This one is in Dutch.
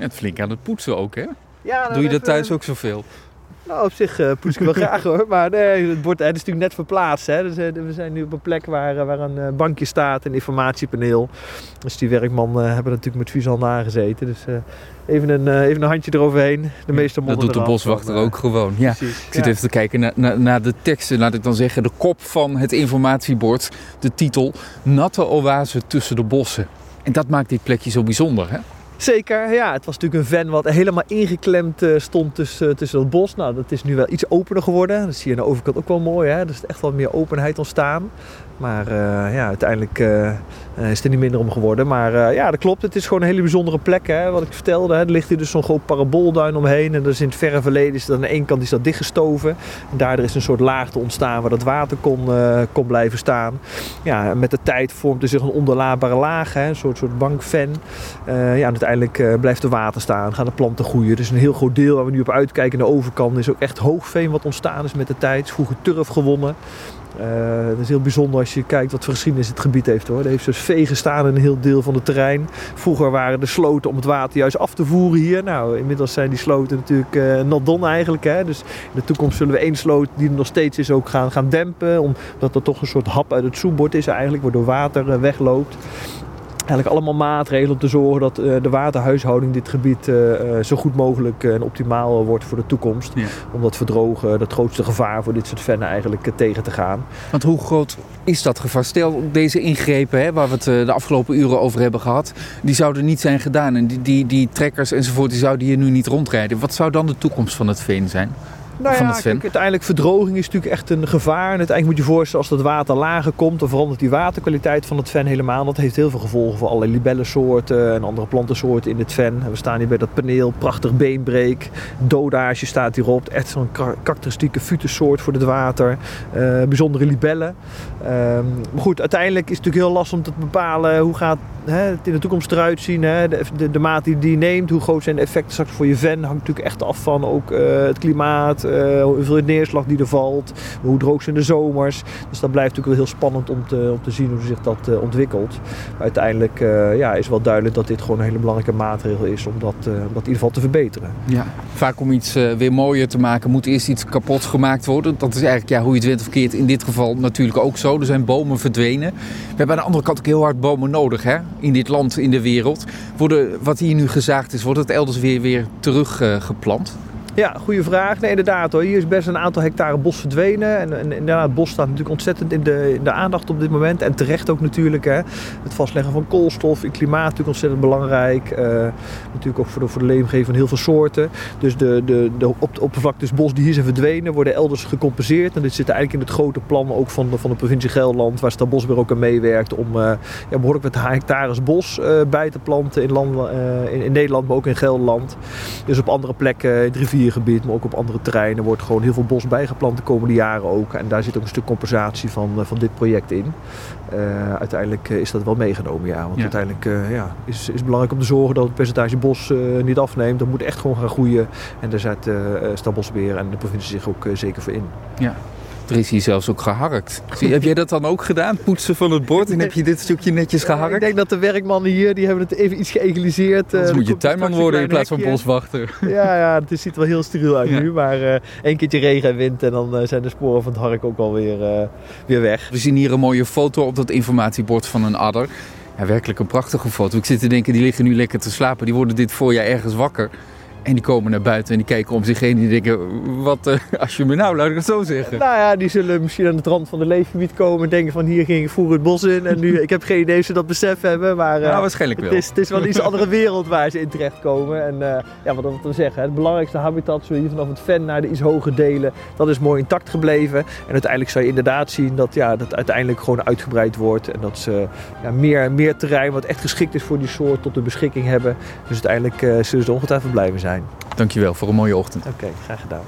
Ja, het flink aan het poetsen ook, hè? Ja, nou, Doe je dat even- thuis ook zoveel? Nou, op zich eh poets ik wel graag hoor. Maar nee, het, wordt, het is natuurlijk net verplaatst. Hè. Dus, eh, we zijn nu op een plek waar, eh, waar een eh, bankje staat, een informatiepaneel. Dus die werkman eh, hebben natuurlijk met vies handen aangezeten. Dus eh, even, een, eh, even een handje eroverheen. De meeste Dat modder doet de boswachter eh, ook gewoon. Ja. Precies. Ik zit Ja. even te kijken naar, naar, naar de teksten. Laat ik dan zeggen, de kop van het informatiebord. De titel Natte oase tussen de bossen. En dat maakt dit plekje zo bijzonder, hè? Zeker, ja. Het was natuurlijk een van wat helemaal ingeklemd eh, stond tussen, tussen het bos. Nou, dat is nu wel iets opener geworden. Dat zie je aan de overkant ook wel mooi. Hè? Er is echt wel meer openheid ontstaan. Maar eh, ja, uiteindelijk eh, eh, is er niet minder om geworden. Maar eh, ja, dat klopt. Het is gewoon een hele bijzondere plek. Hè? Wat ik vertelde, hè? er ligt hier dus zo'n groot paraboolduin omheen. En dus in het verre verleden is dat aan de ene kant is dat dichtgestoven. En daardoor is een soort laagte ontstaan waar dat water kon, eh, kon blijven staan. Ja, met de tijd vormt er zich een onderlaatbare laag. Een soort, soort bankven. Eh, ja, en uiteindelijk eh, blijft er water staan, gaan de planten groeien. Dus een heel groot deel waar we nu op uitkijken de overkant is ook echt hoogveen wat ontstaan is met de tijd. Vroeger turf gewonnen. Eh, dat is heel bijzonder als je kijkt wat voor geschiedenis het gebied heeft hoor. Er heeft dus vee gestaan in een heel deel van het terrein. Vroeger waren de sloten om het water juist af te voeren hier. Nou, inmiddels zijn die sloten natuurlijk done eigenlijk. Hè? Dus in de toekomst zullen we één sloot die er nog steeds is ook gaan, gaan dempen. Omdat er toch een soort hap uit het zoetbord is eigenlijk, waardoor water wegloopt. Eigenlijk allemaal maatregelen om te zorgen dat eh, de waterhuishouding dit gebied eh, eh, zo goed mogelijk en optimaal wordt voor de toekomst. Ja. Om dat verdrogen, dat grootste gevaar voor dit soort vennen eigenlijk tegen te gaan. Want hoe groot is dat gevaar? Stel, deze ingrepen hè, waar we het de afgelopen uren over hebben gehad, die zouden niet zijn gedaan. En die, die, die trekkers enzovoort, die zouden hier nu niet rondrijden. Wat zou dan de toekomst van het veen zijn? Nou van ja, het ven? kijk, uiteindelijk verdroging is natuurlijk echt een gevaar. En uiteindelijk moet je voorstellen als dat water lager komt, dan verandert die waterkwaliteit van het ven helemaal. Dat heeft heel veel gevolgen voor allerlei libellensoorten en andere plantensoorten in het ven. En we staan hier bij dat paneel, prachtig beenbreek, dodage staat hierop. Echt zo'n kar- karakteristieke futussoort voor het water. Eh, bijzondere libellen. Ehm, maar goed, uiteindelijk is het natuurlijk heel lastig om te bepalen hoe gaat hè, het in de toekomst eruit zien. Hè? De, de, maat die die neemt, hoe groot zijn de effecten straks voor je ven, hangt natuurlijk echt af van ook eh, het klimaat, eh, hoeveel neerslag die er valt, hoe droog zijn de zomers. Dus dat blijft natuurlijk wel heel spannend om te, om te zien hoe zich dat eh, ontwikkelt. Uiteindelijk ja, is wel duidelijk dat dit gewoon een hele belangrijke maatregel is om dat, om dat in ieder geval te verbeteren. Ja. Vaak om iets weer mooier te maken moet eerst iets kapot gemaakt worden. Dat is eigenlijk ja, hoe je het went of keert. In dit geval natuurlijk ook zo. Er zijn bomen verdwenen. We hebben aan de andere kant ook heel hard bomen nodig hè? In dit land, in de wereld. Worden, wat hier nu gezaagd is, wordt het elders weer, weer teruggeplant? Ja, goede vraag. Nee, inderdaad hoor. Hier is best een aantal hectare bos verdwenen. En, en inderdaad, het bos staat natuurlijk ontzettend in de, de aandacht op dit moment. En terecht ook natuurlijk. Hè. Het vastleggen van koolstof in klimaat natuurlijk ontzettend belangrijk. Eh, natuurlijk ook voor de, voor de van heel veel soorten. Dus de, de, de op, oppervlaktes bos die hier zijn verdwenen, worden elders gecompenseerd. En dit zit eigenlijk in het grote plan ook van de, van de provincie Gelderland, waar Stadbosbeheer ook aan meewerkt. Om eh, ja, behoorlijk met hectares bos eh, bij te planten in, in, Nederland, maar ook in Gelderland. Dus op andere plekken, in het riviergebied, maar ook op andere terreinen, wordt gewoon heel veel bos bijgeplant de komende jaren ook. En daar zit ook een stuk compensatie van, eh, van dit project in. Eh, uiteindelijk eh, is dat wel meegenomen, ja. Want Ja. uiteindelijk ja, is, is het belangrijk om te zorgen dat het percentage bos niet afneemt. Dat moet echt gewoon gaan groeien. En daar zet eh Stadbosbeheer en de provincie zich ook zeker voor in. Ja. Er is hier zelfs ook geharkt. Zie, heb jij dat dan ook gedaan? Poetsen van het bord en heb je dit stukje netjes Ja, ik geharkt? denk dat de werkmannen hier, die hebben het even iets geëgaliseerd. Anders Eh, moet je tuinman worden in plaats van boswachter. Ja, ja, het ziet er wel heel steriel uit Ja. nu. Maar eh één keertje regen en wind en dan eh, zijn de sporen van het hark ook alweer eh weer weg. We zien hier een mooie foto op dat informatiebord van een adder. Ja, werkelijk een prachtige foto. Ik zit te denken, die liggen nu lekker te slapen. Die worden dit voorjaar ergens wakker. En die komen naar buiten en die kijken om zich heen. En die denken, wat eh, als je me nou, laat ik het zo zeggen. Nou ja, die zullen misschien aan het rand van de leefgebied komen en denken van hier ging ik vroeger het bos in. En nu, ik heb geen idee of ze dat besef hebben, maar... eh, Ja, waarschijnlijk wel. Het is, het is wel iets andere wereld waar ze in terechtkomen. En eh, ja, wat we zeggen, het belangrijkste habitat, zo hier vanaf het ven naar de iets hoger delen, dat is mooi intact gebleven. En uiteindelijk zou je inderdaad zien dat ja, dat uiteindelijk gewoon uitgebreid wordt. En dat ze ja, meer, meer terrein wat echt geschikt is voor die soort tot de beschikking hebben. Dus uiteindelijk eh, zullen ze er ongetwijfeld blij mee zijn. Dankjewel voor een mooie ochtend. Oké, graag gedaan.